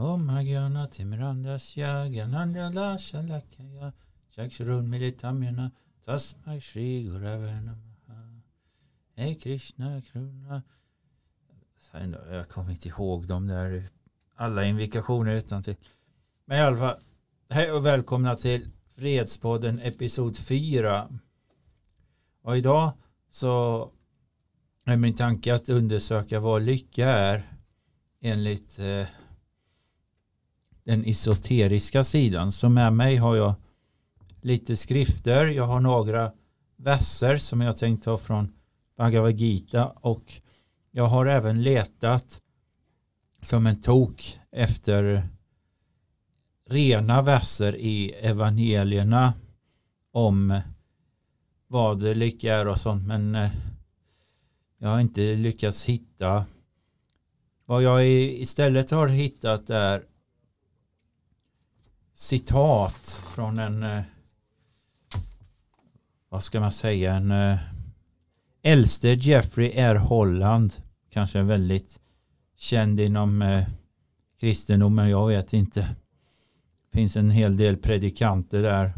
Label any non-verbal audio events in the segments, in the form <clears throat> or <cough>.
Om Magyana Timrandasya Gyanandala Shalakaya Chakshurun Militamyana Tasmai Shri Gurave Namaha Hej Krishna Kruna. Jag kommer inte ihåg de där alla invikationer utan till. Men i alla fall Hej och välkomna till Fredspodden Episod 4 Och idag så är min tanke att undersöka vad lycka är enligt eh, den esoteriska sidan. Så med mig har jag lite skrifter. Jag har några verser som jag tänkt ta från Bhagavad Gita och jag har även letat som en tok efter rena verser i evangelierna om vad lycka är och sånt men eh, jag har inte lyckats hitta vad jag istället har hittat är citat från en eh, vad ska man säga en eh, äldste Jeffrey R. Holland. Kanske väldigt känd inom eh, kristendomen jag vet inte. Det finns en hel del predikanter där.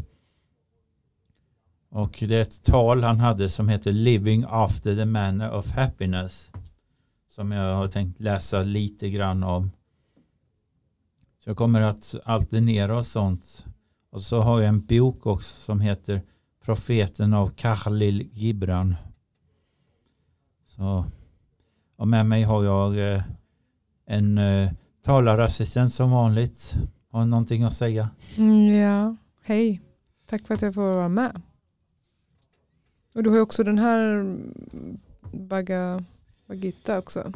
Och det är ett tal han hade som heter Living after the manner of happiness som jag har tänkt läsa lite grann om så jag kommer att alternera och sånt. Och så har jag en bok också som heter Profeten av Khalil Gibran. Så, och med mig har jag eh, en eh, talarassistent som vanligt. Har någonting att säga? Mm, ja, hej. Tack för att jag får vara med. Och du har också den här Baga, Bagita också.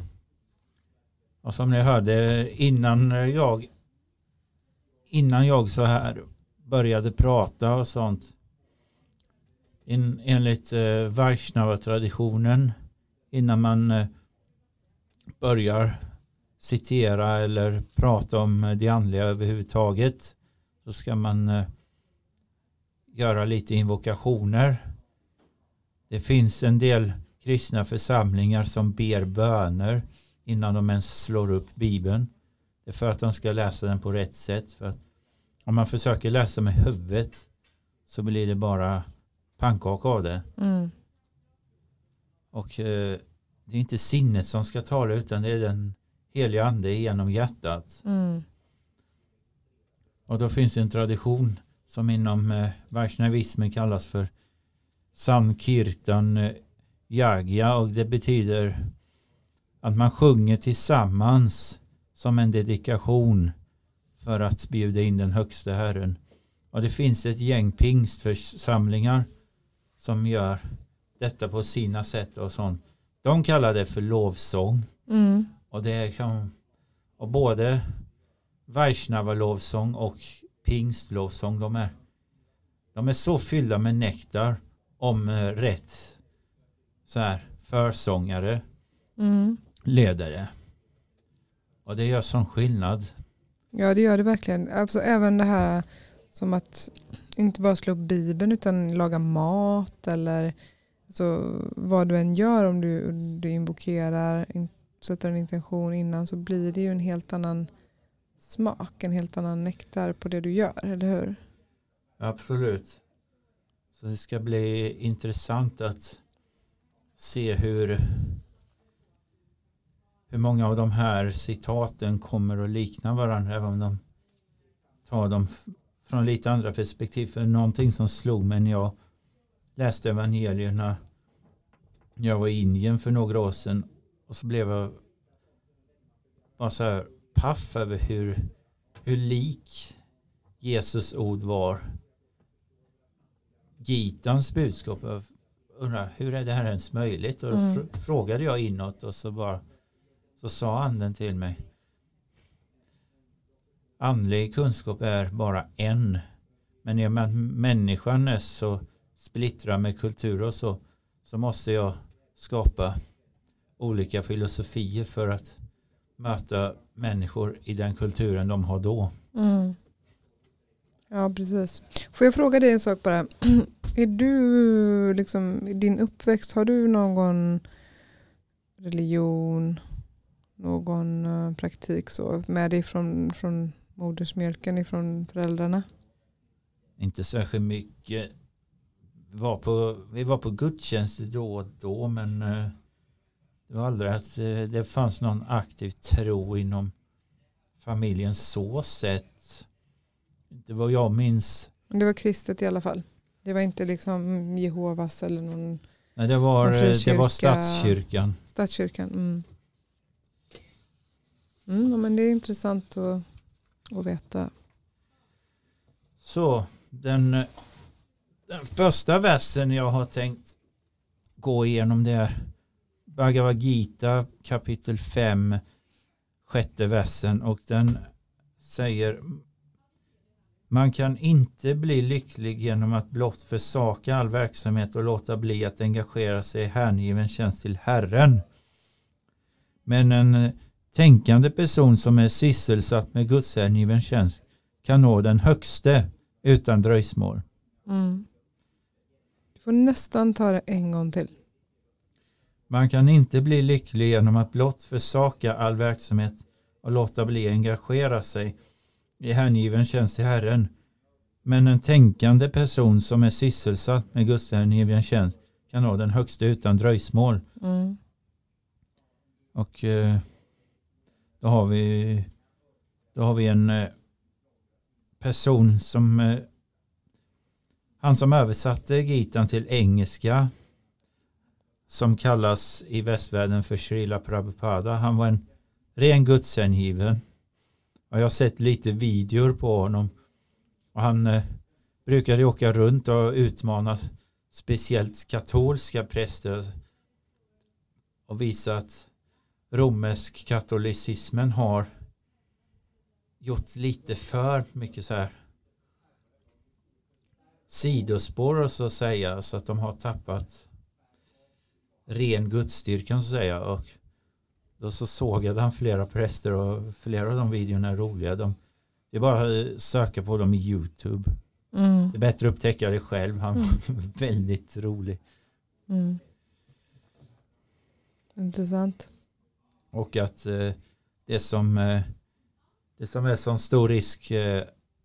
Och som ni hörde innan jag innan jag så här började prata och sånt in, enligt eh, Vaishnava-traditionen innan man eh, börjar citera eller prata om eh, det andliga överhuvudtaget så ska man eh, göra lite invokationer. Det finns en del kristna församlingar som ber böner innan de ens slår upp bibeln. För att de ska läsa den på rätt sätt. För att om man försöker läsa med huvudet så blir det bara pannkaka av det. Mm. Och eh, det är inte sinnet som ska tala utan det är den heliga ande genom hjärtat. Mm. Och då finns det en tradition som inom eh, Vaishnavismen kallas för Sankirtan eh, Yagya och det betyder att man sjunger tillsammans som en dedikation för att bjuda in den högsta Herren. Och det finns ett gäng pingstförsamlingar som gör detta på sina sätt och sånt. De kallar det för lovsång. Mm. Och det kan och både Vaishnava-lovsång och pingstlovsång de är, de är så fyllda med nektar om eh, rätt så här försångare, mm. ledare. Och det gör sån skillnad. Ja det gör det verkligen. Alltså, även det här som att inte bara slå upp bibeln utan laga mat eller alltså, vad du än gör om du, du invokerar, in, sätter en intention innan så blir det ju en helt annan smak, en helt annan nektar på det du gör, eller hur? Absolut. Så det ska bli intressant att se hur hur många av de här citaten kommer att likna varandra även om de tar dem från lite andra perspektiv. För någonting som slog mig när jag läste evangelierna när jag var i Indien för några år sedan och så blev jag bara så här paff över hur, hur lik Jesus ord var Gitans budskap. Jag undrar, hur är det här ens möjligt? Och då mm. frågade jag inåt och så bara så sa anden till mig andlig kunskap är bara en men i och med att människan är så splittrad med kultur och så så måste jag skapa olika filosofier för att möta människor i den kulturen de har då. Mm. Ja, precis. Får jag fråga dig en sak bara? <clears throat> Är du, liksom, i din uppväxt, har du någon religion någon eh, praktik så med det från, från modersmjölken ifrån föräldrarna? Inte särskilt mycket. Vi var på, vi var på gudstjänster då och då men eh, det var aldrig att eh, det fanns någon aktiv tro inom familjen så sett. Det var jag minns. Det var kristet i alla fall. Det var inte liksom Jehovas eller någon Nej, det var, någon det var statskyrkan. statskyrkan. Mm. Mm, men det är intressant att, att veta. Så den, den första versen jag har tänkt gå igenom det är Bhagavad Gita kapitel 5 sjätte versen och den säger man kan inte bli lycklig genom att blott försaka all verksamhet och låta bli att engagera sig i hängiven tjänst till Herren. Men en eh, tänkande person som är sysselsatt med gudshängiven tjänst kan nå den högste utan dröjsmål. Mm. Du får nästan ta det en gång till. Man kan inte bli lycklig genom att blott försaka all verksamhet och låta bli engagera sig i hängiven tjänst till Herren. Men en tänkande person som är sysselsatt med Guds hängiven tjänst kan nå den högsta utan dröjsmål. Mm. Och eh, då har vi då har vi en eh, person som eh, han som översatte Gitan till engelska som kallas i västvärlden för Srila Prabhupada. Han var en ren gudshängiven. Och jag har sett lite videor på honom. Och han eh, brukade åka runt och utmana speciellt katolska präster och visa att romersk katolicismen har gjort lite för mycket så här sidospår och så att säga så att de har tappat ren gudsstyrkan så att säga och då så sågade han flera präster och flera av de videorna är roliga. De, det är bara att söka på dem i Youtube. Mm. Det är bättre att upptäcka det själv. Han Mm. var <laughs> väldigt rolig. Mm. Intressant. Och att eh, det som eh, det som är sån stor risk eh,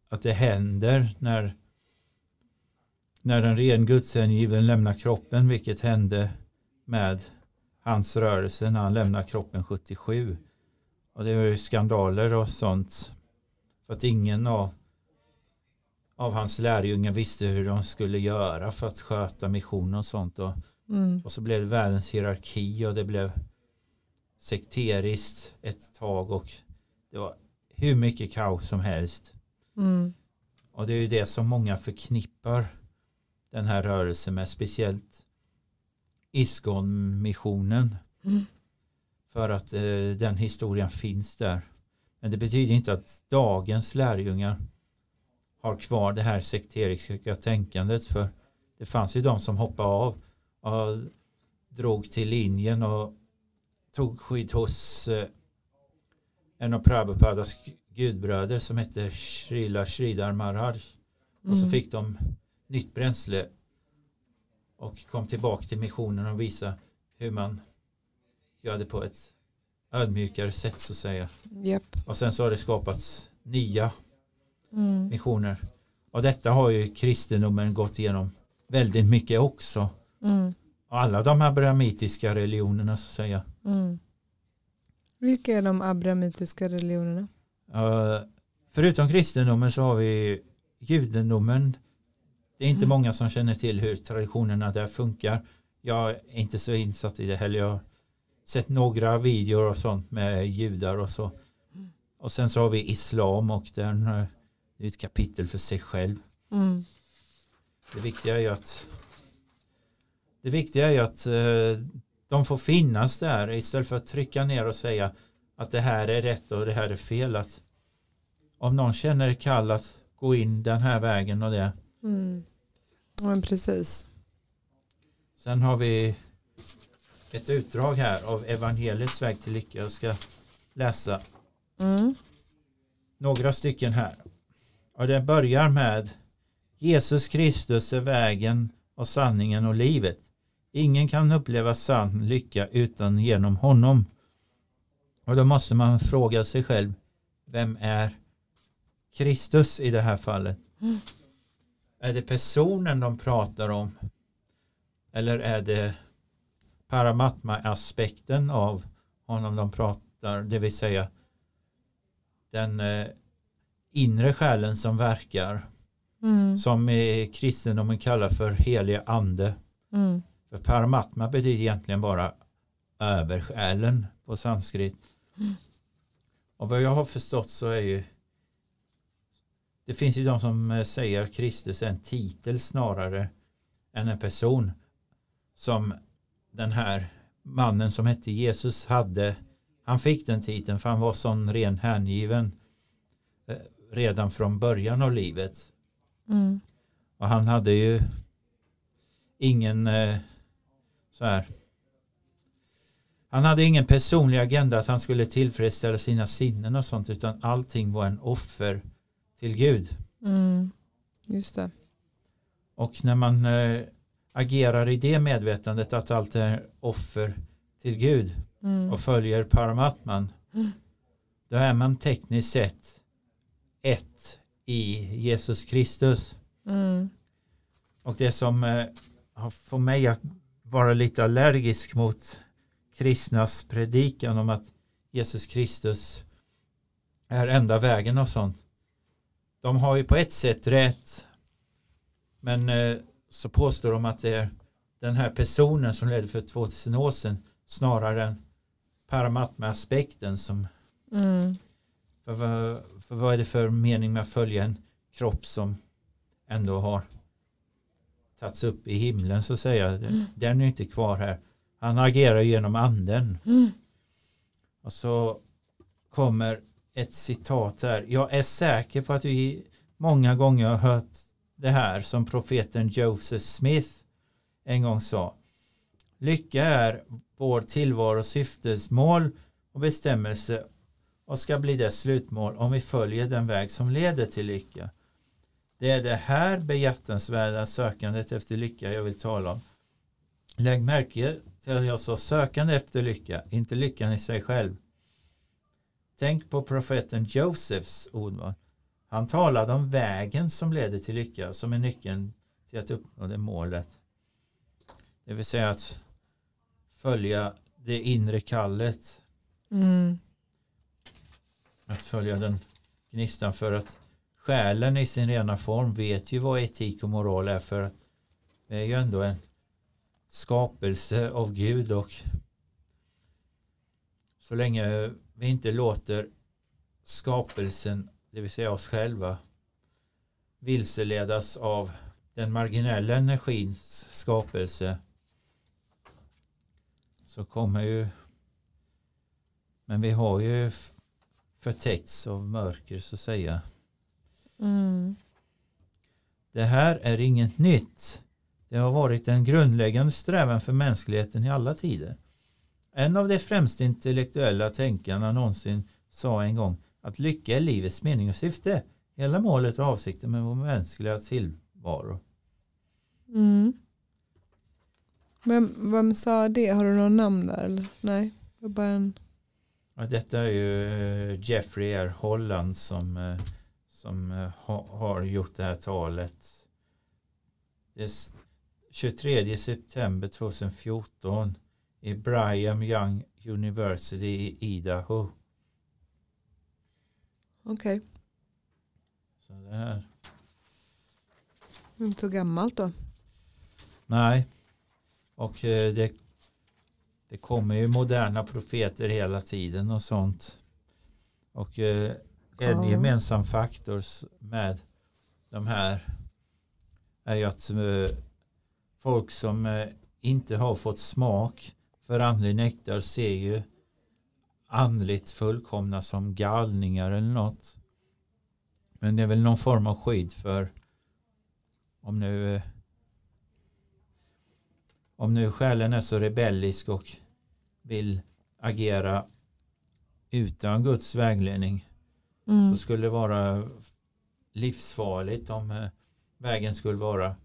att det händer när när en ren gudshängiven lämnar kroppen, vilket hände med hans rörelse när han lämnar kroppen 77. Och det var ju skandaler och sånt. För att ingen av, av hans lärjungar visste hur de skulle göra för att sköta mission och sånt. Och, Mm. och så blev det världens hierarki och det blev sekteriskt ett tag och det var hur mycket kaos som helst. Mm. Och det är ju det som många förknippar den här rörelsen med, speciellt Isgon-missionen. Mm. För att eh, den historien finns där. Men det betyder inte att dagens lärjungar har kvar det här sekteriska tänkandet. För det fanns ju de som hoppade av och drog till Indien och tog skydd hos eh, en av Prabhupadas gudbröder som hette Srila Sridhar Maharaj. Och så Mm. fick de nytt bränsle och kom tillbaka till missionen och visa hur man gör det på ett ödmjukare sätt så att säga. Japp. Och sen så har det skapats nya Mm. missioner. Och detta har ju kristendomen gått igenom väldigt mycket också. Mm. Alla de abrahamitiska religionerna så att säga. Mm. Vilka är de abrahamitiska religionerna? Uh, förutom kristendomen så har vi judendomen. Det är inte Mm. många som känner till hur traditionerna där funkar. Jag är inte så insatt i det heller. Jag har sett några videor och sånt med judar och så. Och sen så har vi islam och den är ett kapitel för sig själv. Mm. Det viktiga är ju att det viktiga är att eh, de får finnas där istället för att trycka ner och säga att det här är rätt och det här är fel. Att om någon känner kall att gå in den här vägen och det. Mm. Ja, precis. Sen har vi ett utdrag här av evangeliets väg till lycka. Jag ska läsa Mm. några stycken här. Och det börjar med Jesus Kristus är vägen och sanningen och livet. Ingen kan uppleva sann lycka utan genom honom. Och då måste man fråga sig själv, vem är Kristus i det här fallet? Mm. Är det personen de pratar om? Eller är det paramatma-aspekten av honom de pratar, det vill säga den eh, inre själen som verkar, Mm. som i kristendomen kallar för helig ande. Mm. För paramatma betyder egentligen bara översjälen på sanskrit. Mm. Och vad jag har förstått så är ju det finns ju de som eh, säger att Kristus är en titel snarare än en person som den här mannen som hette Jesus hade. Han fick den titeln för han var sån ren hängiven eh, redan från början av livet. Mm. Och han hade ju ingen eh, så här. Han hade ingen personlig agenda att han skulle tillfredsställa sina sinnen och sånt utan allting var en offer till Gud. Mm. Just det. Och när man eh, agerar i det medvetandet att allt är offer till Gud Mm. och följer Paramatman Mm. <gasps> då är man tekniskt sett ett i Jesus Kristus. Mm. Och det som eh, har fått mig att vara lite allergisk mot kristnas predikan om att Jesus Kristus är enda vägen och sånt. De har ju på ett sätt rätt men eh, så påstår de att det är den här personen som ledde för 2000 år sedan snarare än paramatma-aspekten som Mm. för, vad- för vad är det för mening med att följa en kropp som ändå har tagits upp i himlen så att säga. Mm. Den är inte kvar här. Han agerar genom anden. Mm. Och så kommer ett citat här. Jag är säker på att vi många gånger har hört det här som profeten Joseph Smith en gång sa. Lycka är vår tillvaros syftesmål och bestämmelse och ska bli dess slutmål om vi följer den väg som leder till lycka. Det är det här behjärtansvärda sökandet efter lycka jag vill tala om. Lägg märke till att jag sa sökande efter lycka, inte lyckan i sig själv. Tänk på profeten Josefs ordval. Han talade om vägen som leder till lycka som är nyckeln till att uppnå det målet. Det vill säga att följa det inre kallet Mm. att följa den gnistan för att själen i sin rena form vet ju vad etik och moral är för att det är ju ändå en skapelse av Gud och så länge vi inte låter skapelsen, det vill säga oss själva vilseledas av den marginella energins skapelse så kommer ju men vi har ju förtäckts av mörker så att säga. Mm. Det här är inget nytt. Det har varit en grundläggande strävan för mänskligheten i alla tider. En av de främsta intellektuella tänkarna någonsin sa en gång att lycka är livets mening och syfte. Hela målet och avsikten med vår mänskliga tillvaro. Mm. Vem, vem sa det? Har du någon namn där? Eller? Nej, det bara en... Ja, detta är ju eh, Jeffrey R. Holland som, eh, som eh, ha, har gjort det här talet. Det är s- 23 september 2014 i Brigham Young University i Idaho. Okej, Så det här. inte så gammalt då. Nej. Och eh, det, det kommer ju moderna profeter hela tiden och sånt. Och eh, en gemensam faktor med de här är ju att eh, folk som eh, inte har fått smak för andlig nektar ser ju andligt fullkomna som galningar eller något. Men det är väl någon form av skydd för om nu eh, om nu själen är så rebellisk och vill agera utan Guds vägledning Mm. så skulle det vara livsfarligt om eh, vägen skulle vara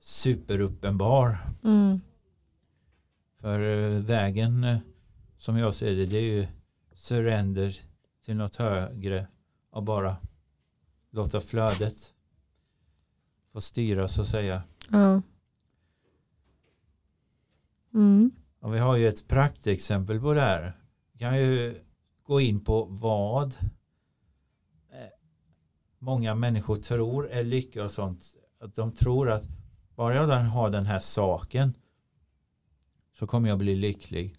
superuppenbar. Mm. För eh, vägen eh, som jag ser det, det är ju surrender till något högre och bara låta flödet få styra så att säga. Ja. Mm. Och vi har ju ett praktexempel på det här. Vi kan ju gå in på vad många människor tror är lycka och sånt. Att de tror att bara jag har den här saken så kommer jag bli lycklig.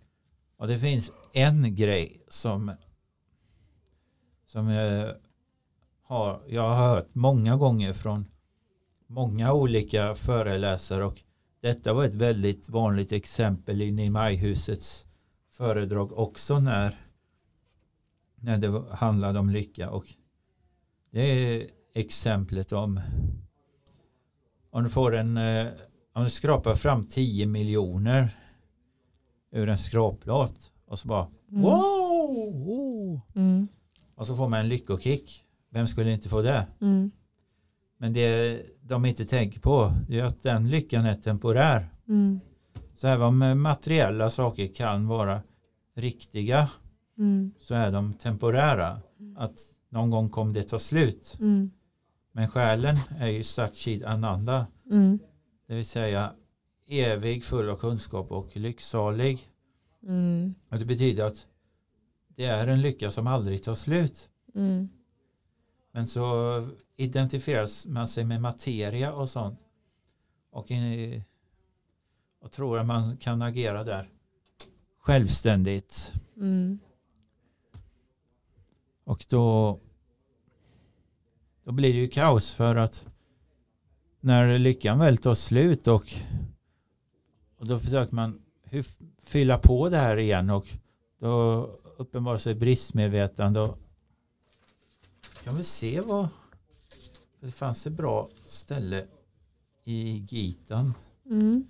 Och det finns en grej som som jag har, jag har hört många gånger från många olika föreläsare och detta var ett väldigt vanligt exempel i Majhusets föredrag också när, när det handlade om lycka och det är exemplet om om du får en eh, om du skrapar fram 10 miljoner ur en skraplåt och så bara Mm. wow! Mm. Och så får man en lyckokick. Vem skulle inte få det? Mm. Men det de inte tänker på det är att den lyckan är temporär. Mm. Så även om materiella saker kan vara riktiga Mm. så är de temporära. Att någon gång kommer det ta slut. Mm. Men själen är ju Satchid Ananda. Mm. Det vill säga evig, full av kunskap och lycksalig. Mm. Och det betyder att det är en lycka som aldrig tar slut. Mm. Men så identifieras man sig med materia och sånt. Och, eh, och tror att man kan agera där självständigt. Mm. Och då, då blir det ju kaos för att när lyckan väl tar slut och, och då försöker man fylla på det här igen och då uppenbarar sig bristmedvetande och kan vi se vad det fanns ett bra ställe i Gitan Mm.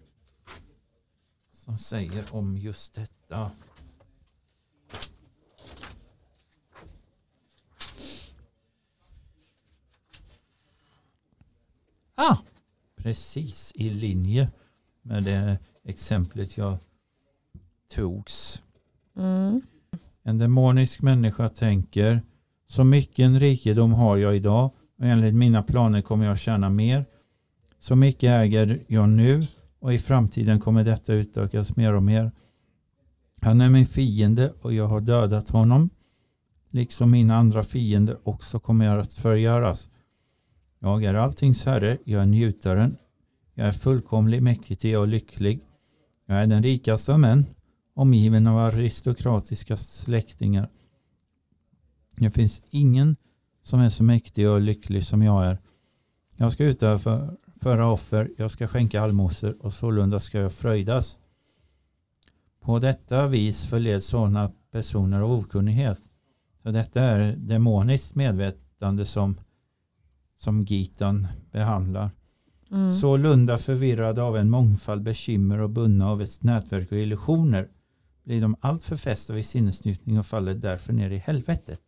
som säger om just detta. Ah, precis i linje med det exemplet jag togs. Mm. En demonisk människa tänker så mycket rikedom har jag idag och enligt mina planer kommer jag tjäna mer. Så mycket äger jag nu och i framtiden kommer detta utökas mer och mer. Han är min fiende och jag har dödat honom. Liksom mina andra fiender också kommer jag att förgöras. Jag är alltings herre, jag är njutaren. Jag är fullkomlig, mäktig och lycklig. Jag är den rikaste av män, omgiven av aristokratiska släktingar. Det finns ingen som är så mäktig och lycklig som jag är. Jag ska utöva föra offer, jag ska skänka allmosor och sålunda ska jag fröjdas. På detta vis förleds sådana personer av okunnighet. Så detta är demoniskt medvetande som, som Gitan behandlar. Mm. Sålunda förvirrade av en mångfald bekymmer och bundna av ett nätverk av illusioner blir de alltför fästa vid sinnesnjutning och faller därför ner i helvetet.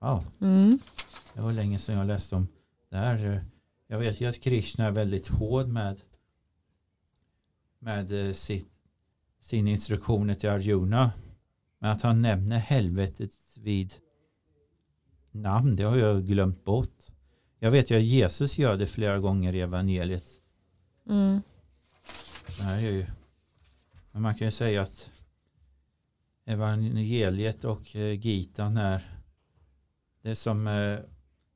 Wow, Mm. det var länge sedan jag läste om det här. Jag vet ju att Krishna är väldigt hård med med eh, sitt, sin instruktioner till Arjuna. Men att han nämner helvetet vid namn, det har jag glömt bort. Jag vet ju att Jesus gör det flera gånger i evangeliet. Mm. Det här är ju, men man kan ju säga att evangeliet och eh, Gitan är det är som eh,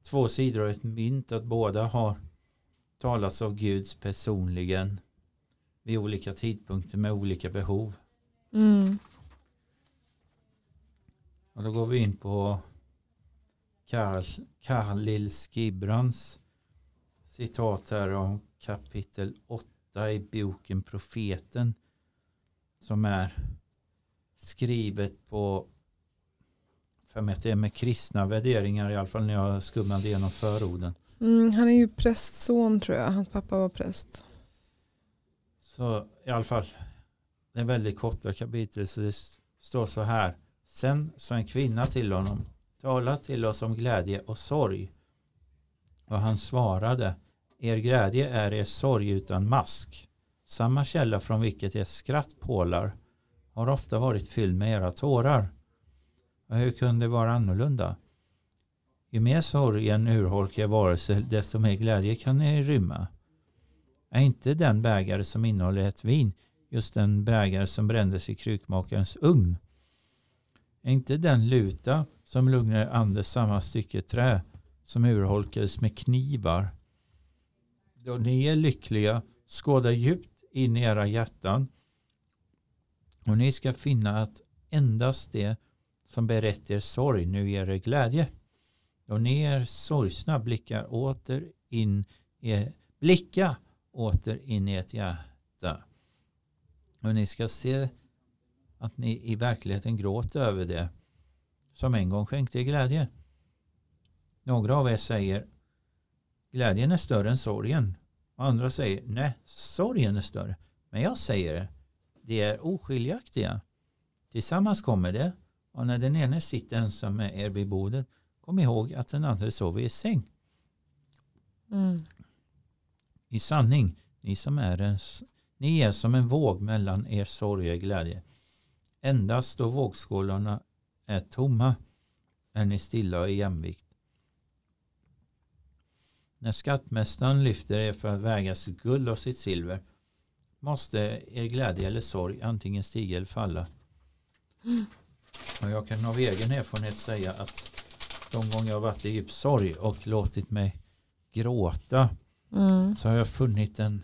två sidor av ett mynt att båda har talats av Guds personligen vid olika tidpunkter med olika behov. Mm. Och då går vi in på Karl, Khalil Skibrans citat här om kapitel 8 i boken Profeten som är skrivet på för mig att det är med kristna värderingar i alla fall när jag skummade igenom förorden. Mm. Han är ju prästson tror jag. Hans pappa var präst. Så i alla fall det är väldigt korta kapitel så det står så här. Sen sa en kvinna till honom tala till oss om glädje och sorg. Och han svarade er glädje är er sorg utan mask. Samma källa från vilket er skratt pålar har ofta varit fylld med era tårar. Och hur kunde det vara annorlunda? Ju mer sorgen urholkar varelse, desto mer glädje kan ni rymma. Är inte den bägare som innehåller ett vin just den bägare som brändes i krukmakarens ugn? Är inte den luta som lugnar Anders samma stycke trä som urholkades med knivar? Då ni är lyckliga, skåda djupt in i era hjärtan och ni ska finna att endast det som berett er sorg nu ger er glädje. Då ni är sorgsna blickar åter in i, blicka åter in i ett hjärta. Och ni ska se att ni i verkligheten gråter över det som en gång skänkte glädje. Några av er säger glädjen är större än sorgen. Och andra säger nej, sorgen är större. Men jag säger det är oskiljaktiga. Tillsammans kommer det och när den ene sitter ensam med er vid bordet kom ihåg att den andra sover i säng. Mm. I sanning, ni som är en, ni är som en våg mellan er sorg och glädje. Endast då vågskålarna är tomma är ni stilla och i jämvikt. När skattmästaren lyfter er för att väga sitt guld och sitt silver måste er glädje eller sorg antingen stiga eller falla. Mm. Och jag kan av egen erfarenhet säga att de gånger jag varit i djup sorg och låtit mig gråta mm. så har jag funnit en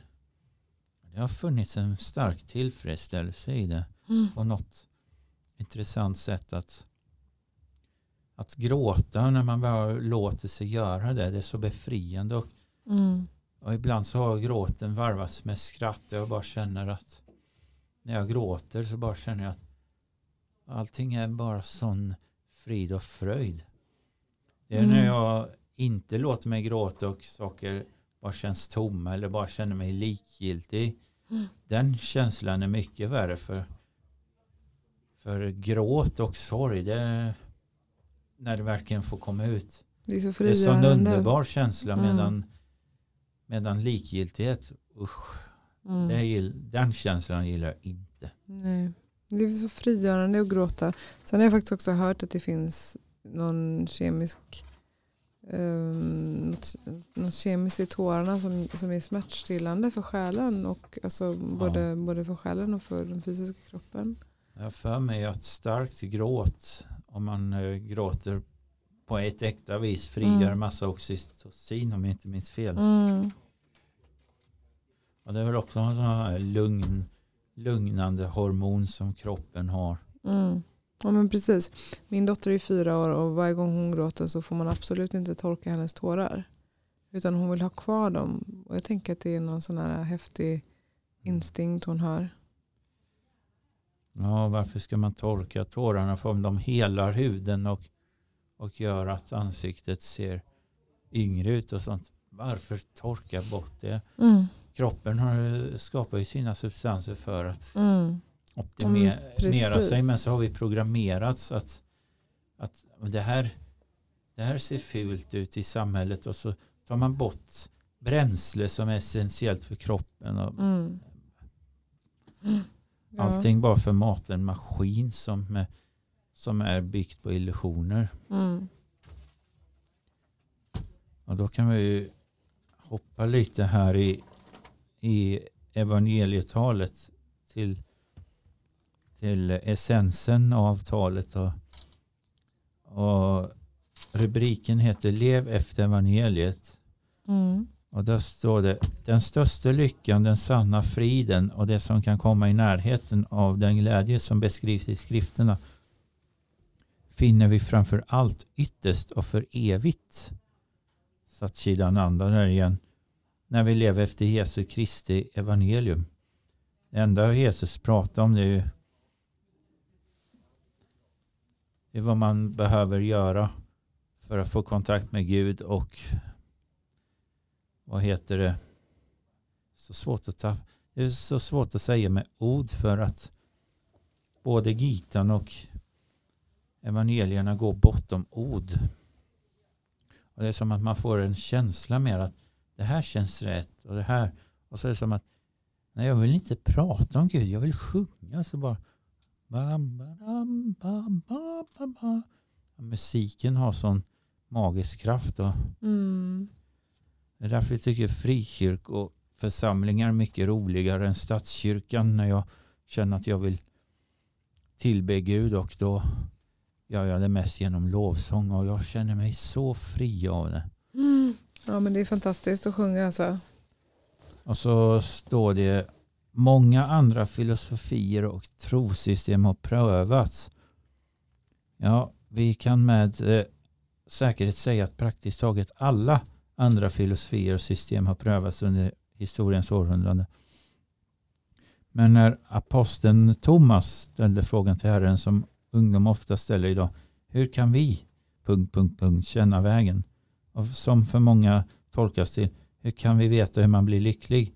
det har funnits en stark tillfredsställelse i det. Mm. Och något intressant sätt att att gråta när man bara låter sig göra det. Det är så befriande. Och, mm. och ibland så har gråten varvats med skratt. Jag bara känner att när jag gråter så bara känner jag att allting är bara sån frid och fröjd. Det är mm. när jag inte låter mig gråta och saker bara känns tomma eller bara känner mig likgiltig. Mm. Den känslan är mycket värre för, för gråt och sorg. Det, när det verkligen får komma ut. Det är så Det är så en underbar känsla mm. medan, medan likgiltighet, usch, mm. det, den känslan gillar jag inte. Nej. Det är så frigörande att gråta. Sen har jag faktiskt också hört att det finns någon kemisk um, något, något kemiskt i tårarna som, som är smärtstillande för själen. Och, alltså, både, ja. både för själen och för den fysiska kroppen. Jag för mig att starkt gråt om man uh, gråter på ett äkta vis frigör mm. massa oxytocin om jag inte minns fel. Mm. Och det är väl också en sån här lugn, lugnande hormon som kroppen har. Mm. Ja men precis. Min dotter är fyra år och varje gång hon gråter så får man absolut inte torka hennes tårar. Utan hon vill ha kvar dem. Och jag tänker att det är någon sån här häftig instinkt hon har. Ja, varför ska man torka tårarna? För om de helar huden och, och gör att ansiktet ser yngre ut och sånt. Varför torka bort det? Mm. Kroppen har, skapar ju sina substanser för att mm. optimera mm, sig. Men så har vi programmerats att, att det, här, det här ser fult ut i samhället och så tar man bort bränsle som är essentiellt för kroppen. Och, mm. Ja. Allting bara för mat, en maskin som, som är byggt på illusioner. Mm. Och då kan vi hoppa lite här i, i evangelietalet till, till essensen av talet. Och, och rubriken heter Lev efter evangeliet. Mm. Och där står det, den största lyckan, den sanna friden och det som kan komma i närheten av den glädje som beskrivs i skrifterna finner vi framför allt ytterst och för evigt. Satchidananda där igen. När vi lever efter Jesu Kristi evangelium. Det enda Jesus pratar om det är, ju, det är vad man behöver göra för att få kontakt med Gud och vad heter det, så svårt att ta, det är så svårt att säga med ord för att både Gitan och evangelierna går bortom ord. Och det är som att man får en känsla mer att det här känns rätt och det här. Och så är det som att nej, jag vill inte prata om Gud, jag vill sjunga. Så bara, Bam, bam, bam, bam, bam, bam. Musiken har sån magisk kraft. Och Mm det är därför vi tycker frikyrkoförsamlingar är mycket roligare än statskyrkan när jag känner att jag vill tillbe Gud och då gör jag det mest genom lovsång och jag känner mig så fri av det. Mm. Ja men det är fantastiskt att sjunga alltså. Och så står det många andra filosofier och trosystem har prövats. Ja, vi kan med eh, säkerhet säga att praktiskt taget alla andra filosofier och system har prövats under historiens århundrade. Men när aposteln Thomas ställde frågan till Herren som ungdom ofta ställer idag. Hur kan vi punkt, punkt, punkt, känna vägen? Och som för många tolkas till hur kan vi veta hur man blir lycklig?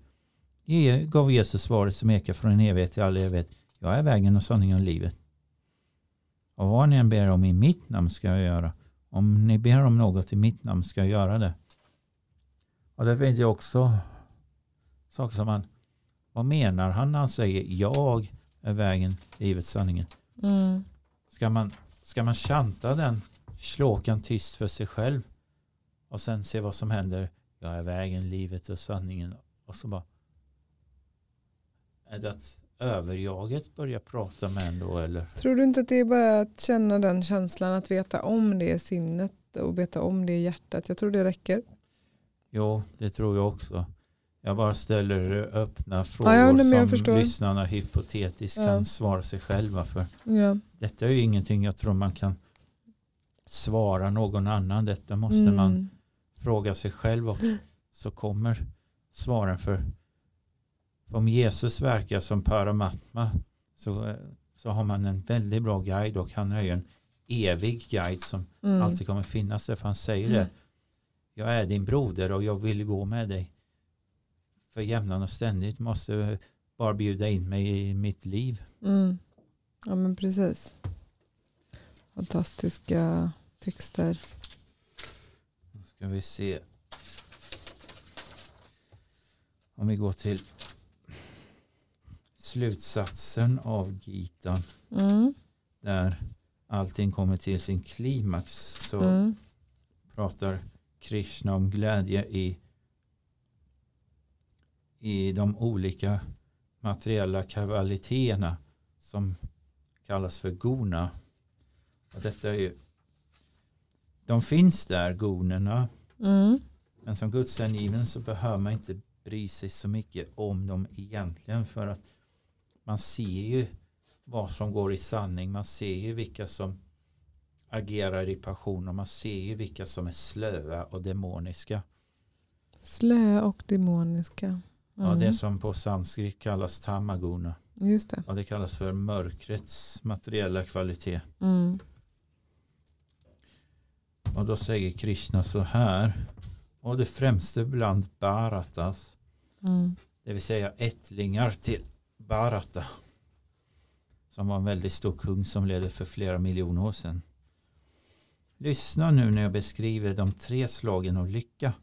Ge- gav Jesus svaret som ekar från en evighet till all evighet. Jag är vägen och sanningen och livet. Och vad ni än ber om i mitt namn ska jag göra. Om ni ber om något i mitt namn ska jag göra det. Och det finns ju också saker som man, vad menar han när han säger jag är vägen, livet, sanningen? Mm. Ska man, ska man chanta den slåkan tyst för sig själv och sen se vad som händer? Jag är vägen, livet och sanningen. Och så bara är det att överjaget börjar prata med en då eller? Tror du inte att det är bara att känna den känslan, att veta om det är sinnet och veta om det är hjärtat? Jag tror det räcker. Jo, det tror jag också. Jag bara ställer öppna frågor jag som förstår. lyssnarna hypotetiskt Ja. kan svara sig själva för. Ja. Detta är ju ingenting jag tror man kan svara någon annan. Detta måste Mm. man fråga sig själv och så kommer svaren för om Jesus verkar som Paramatma så, så har man en väldigt bra guide och han är ju en evig guide som Mm. alltid kommer finnas där för han säger det. Jag är din broder och jag vill gå med dig. För jämnan och ständigt måste bara bjuda in mig i mitt liv. Mm. Ja men precis. Fantastiska texter. Nu ska vi se. Om vi går till slutsatsen av Gita Mm. där allting kommer till sin klimax så Mm. pratar Krishna om glädje i, i de olika materiella kvaliteterna som kallas för guna. Och detta är ju, de finns där, gonerna, Mm. men som gudshängiven så behöver man inte bry sig så mycket om dem egentligen för att man ser ju vad som går i sanning. Man ser ju vilka som agerar i passion och man ser ju vilka som är slöa och demoniska. Slö och demoniska. Mm. Ja, det som på sanskrit kallas tamaguna Just det. och det kallas för mörkrets materiella kvalitet. Mm. Och då säger Krishna så här. Och det främste bland Bharatas, Mm. det vill säga ättlingar till Bharata. Som var en väldigt stor kung som ledde för flera miljoner år sedan. Lyssna nu när jag beskriver de tre slagen av lycka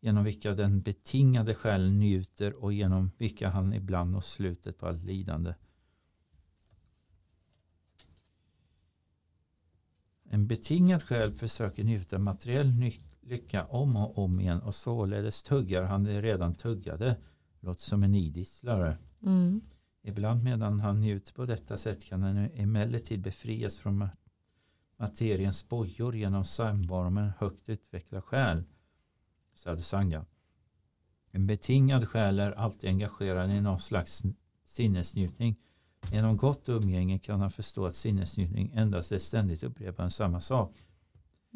genom vilka den betingade själen njuter och genom vilka han ibland når slutet på allt lidande. En betingad själ försöker njuta materiell lycka om och om igen och således tuggar han det redan tuggade. Låter som en idisslare. Mm. Ibland medan han njuter på detta sätt kan han emellertid befrias från materiens bojor genom samvaro med en högt utvecklad själ. Sadhusanga. En betingad själ är alltid engagerad i någon slags sinnesnjutning. Genom gott umgänge kan han förstå att sinnesnjutning endast är ständigt upprepande samma sak.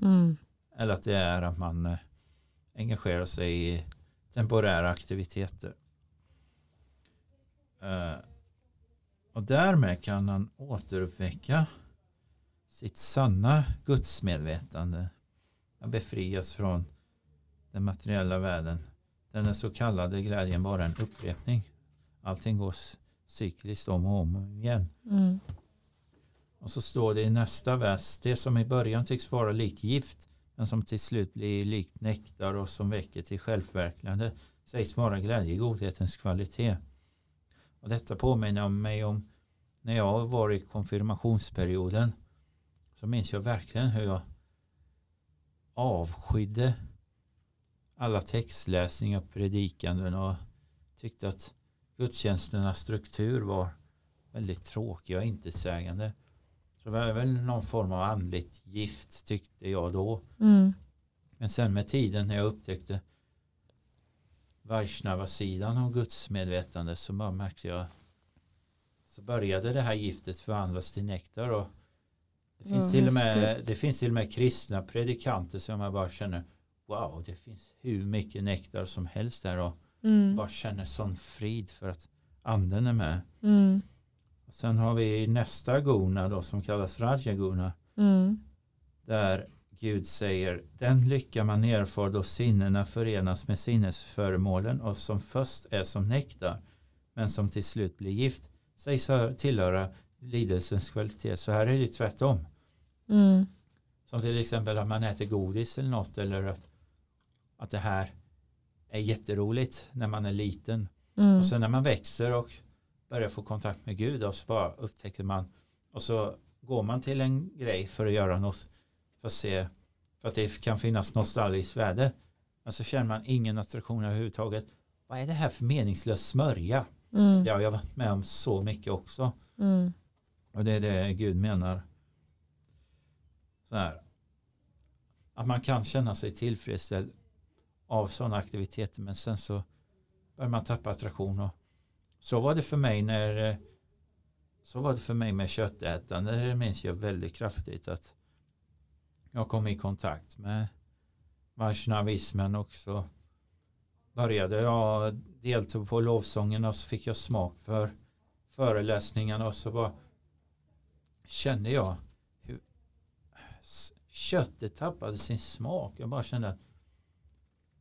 Mm. Eller att det är att man eh, engagerar sig i temporära aktiviteter. Eh, och därmed kan han återuppväcka sitt sanna gudsmedvetande. Han befrias från den materiella världen. Den så kallade glädjen bara en upprepning. Allting går cykliskt om och om igen. Mm. Och så står det i nästa vers. Det som i början tycks vara likt gift men som till slut blir likt nektar och som väcker till självförverkligande sägs vara glädje i godhetens kvalitet. Och detta påminner mig om när jag var i konfirmationsperioden så minns jag verkligen hur jag avskydde alla textläsningar och predikanden och tyckte att gudstjänsternas struktur var väldigt tråkig och intetsägande. Så det var väl någon form av andligt gift tyckte jag då. Mm. Men sen med tiden när jag upptäckte Vaishnava-sidan av gudsmedvetande så märkte jag så började det här giftet förvandlas till nektar och det finns, till och med, det finns till och med kristna predikanter som jag bara känner wow, det finns hur mycket nektar som helst där och Mm. bara känner sån frid för att anden är med. Mm. Och sen har vi nästa guna då som kallas Rajaguna Mm. där Gud säger den lycka man erfar då sinnena förenas med sinnesföremålen och som först är som nektar men som till slut blir gift sägs hör- tillhöra lidelsens kvalitet. Så här är det tvärtom. Mm. Som till exempel att man äter godis eller något eller att, att det här är jätteroligt när man är liten. Mm. Och sen när man växer och börjar få kontakt med Gud och så bara upptäcker man och så går man till en grej för att göra något för att se för att det kan finnas nostalgiskt värde. Men så känner man ingen attraktion överhuvudtaget. Vad är det här för meningslös smörja? Mm. Det har jag varit med om så mycket också. Mm. Och det är det Gud menar. Så här. Att man kan känna sig tillfredsställd av sådana aktiviteter men sen så börjar man tappa attraktion. Och så var det för mig när så var det för mig med köttätande. Det minns jag väldigt kraftigt att jag kom i kontakt med vaishnavismen och så började jag delta på lovsången och så fick jag smak för föreläsningarna och så bara kände jag köttet tappade sin smak. Jag bara kände att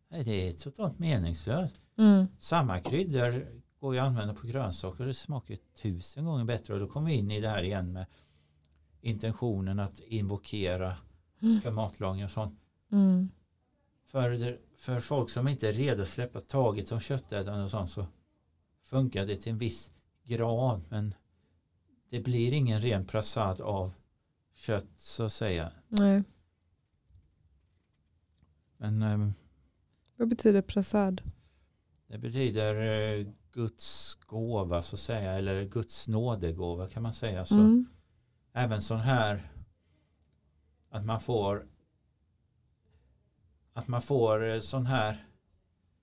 nej, det är totalt meningslöst. Mm. Samma kryddor går ju att använda på grönsaker och det smakar tusen gånger bättre och då kommer vi in i det här igen med intentionen att invokera Mm. för matlagning och sånt. Mm. För, för folk som inte är redo att släppa taget om köttätande och sånt så funkar det till en viss grad men det blir ingen ren prasad av kött så att säga. Nej. Men eh, Vad betyder prasad? det betyder eh, Guds gåva så att säga eller Guds nådegåva kan man säga. Så Mm. även sån här att man får att man får eh, sån här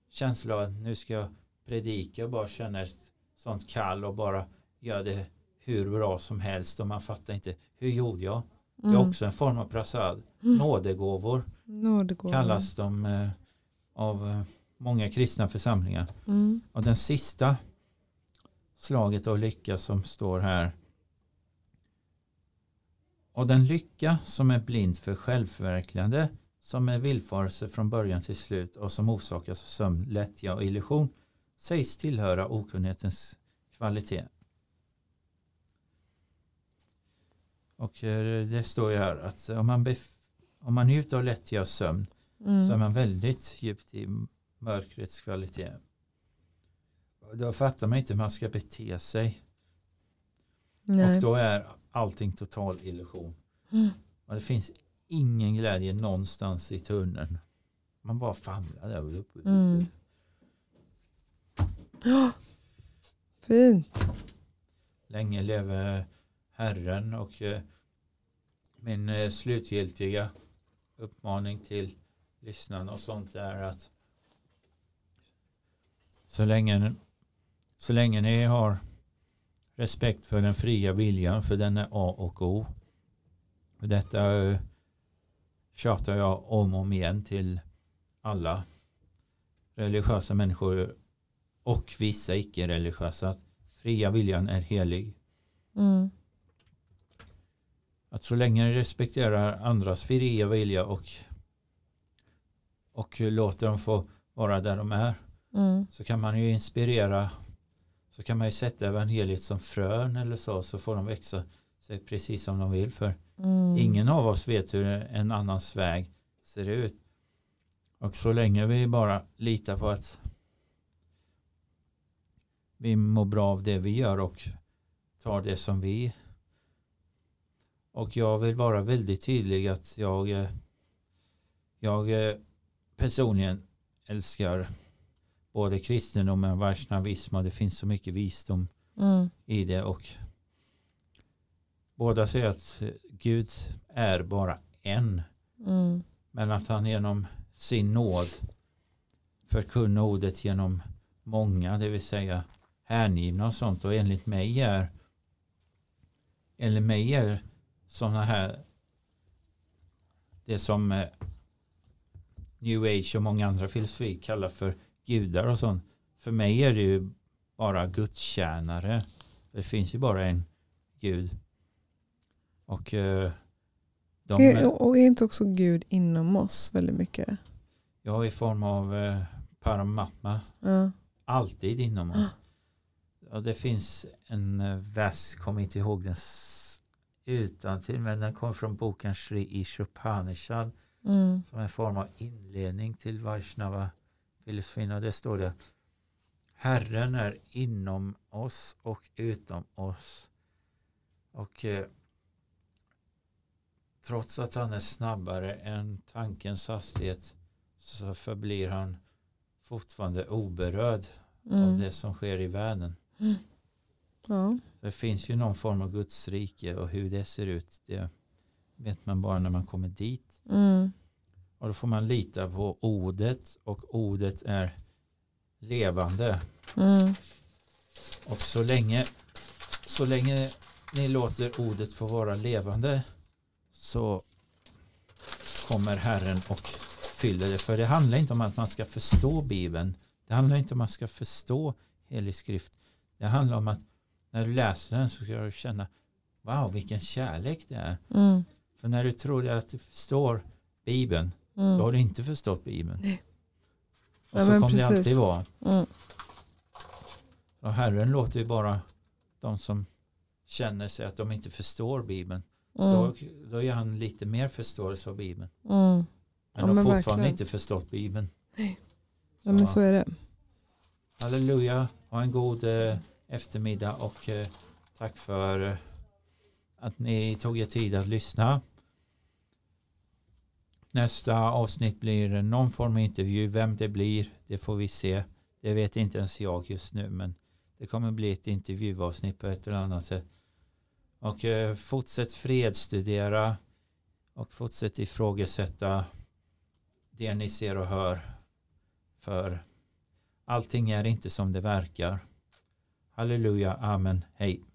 känsla av att nu ska jag predika och bara känner ett sånt kall och bara gör det hur bra som helst och man fattar inte hur gjorde jag? Det är Mm. också en form av prasad. Mm. Nådegåvor Nådegåva. kallas de eh, av eh, många kristna församlingar. Mm. Och den sista slaget av lycka som står här. Och den lycka som är blind för självförverkligande som är villfarelse från början till slut och som orsakas av sömn, lättja och illusion sägs tillhöra okunnighetens kvalitet. Och eh, det står ju här att om man, om man njuter av lättja och sömn Mm. så är man väldigt djupt i mörkrets kvalitet. Då fattar man inte hur man ska bete sig. Nej. Och då är allting total illusion. Mm. Och det finns ingen glädje någonstans i tunneln. Man bara famlar där uppe. Mm. Ja. Fint. Länge leve Herren och eh, min eh, slutgiltiga uppmaning till lyssnarna och sånt är att så länge, så länge ni har respekt för den fria viljan för den är A och O. Och detta eh, tjatar jag om och om igen till alla religiösa människor och vissa icke-religiösa att fria viljan är helig. Mm. Att så länge ni respekterar andras fria vilja och, och låter dem få vara där de är Mm. så kan man ju inspirera så kan man ju sätta evangeliet som frön eller så så får de växa sig precis som de vill för Mm. ingen av oss vet hur en annans väg ser ut och så länge vi bara litar på att vi mår bra av det vi gör och tar det som vi. Och jag vill vara väldigt tydlig att jag, eh, jag eh, personligen älskar både kristendomen och varsnavism och det finns så mycket visdom Mm. i det och båda säger att Gud är bara en Mm. men att han genom sin nåd förkunnar ordet genom många, det vill säga hängivna och sånt och enligt mig är enligt mig är sådana här det som eh, New Age och många andra filosofi kallar för gudar och sånt. För mig är det ju bara gudstjänare. Det finns ju bara en gud. Och eh, de, Är, och är inte också Gud inom oss väldigt mycket? ja, i form av eh, paramatma Ja. alltid inom oss. Ja, det finns en vers, kommer inte ihåg den utan till men den kommer från boken Sri Ishopanishad Mm. som en form av inledning till Vaishnava filosofin och det står det Herren är inom oss och utom oss och eh, trots att han är snabbare än tankens hastighet så förblir han fortfarande oberörd av Mm. det som sker i världen. Ja. Det finns ju någon form av Guds rike och hur det ser ut det vet man bara när man kommer dit. Mm. Och då får man lita på ordet och ordet är levande. Mm. Och så länge, så länge ni låter ordet få vara levande så kommer Herren och fyller det. För det handlar inte om att man ska förstå Bibeln. Det handlar inte om att man ska förstå helig skrift. Det handlar om att när du läser den så ska du känna wow vilken kärlek det är. Mm. För när du tror att du förstår Bibeln då Mm. har du inte förstått Bibeln. Nej. Och Ja, så kommer det precis. alltid vara. Mm. Och Herren låter ju bara de som känner sig att de inte förstår Bibeln. Mm. Då, då ger han lite mer förståelse av Bibeln. Mm. Men Ja, de har fortfarande verkligen. inte förstått Bibeln. Ja, men så är det. Halleluja. Ha en god eh, eftermiddag och eh, tack för eh, att ni tog er tid att lyssna. Nästa avsnitt blir någon form av intervju. Vem det blir, det får vi se. Det vet inte ens jag just nu, men det kommer bli ett intervjuavsnitt på ett eller annat sätt. Och eh, fortsätt fredstudera och fortsätt ifrågasätta det ni ser och hör. För allting är inte som det verkar. Halleluja, amen, hej.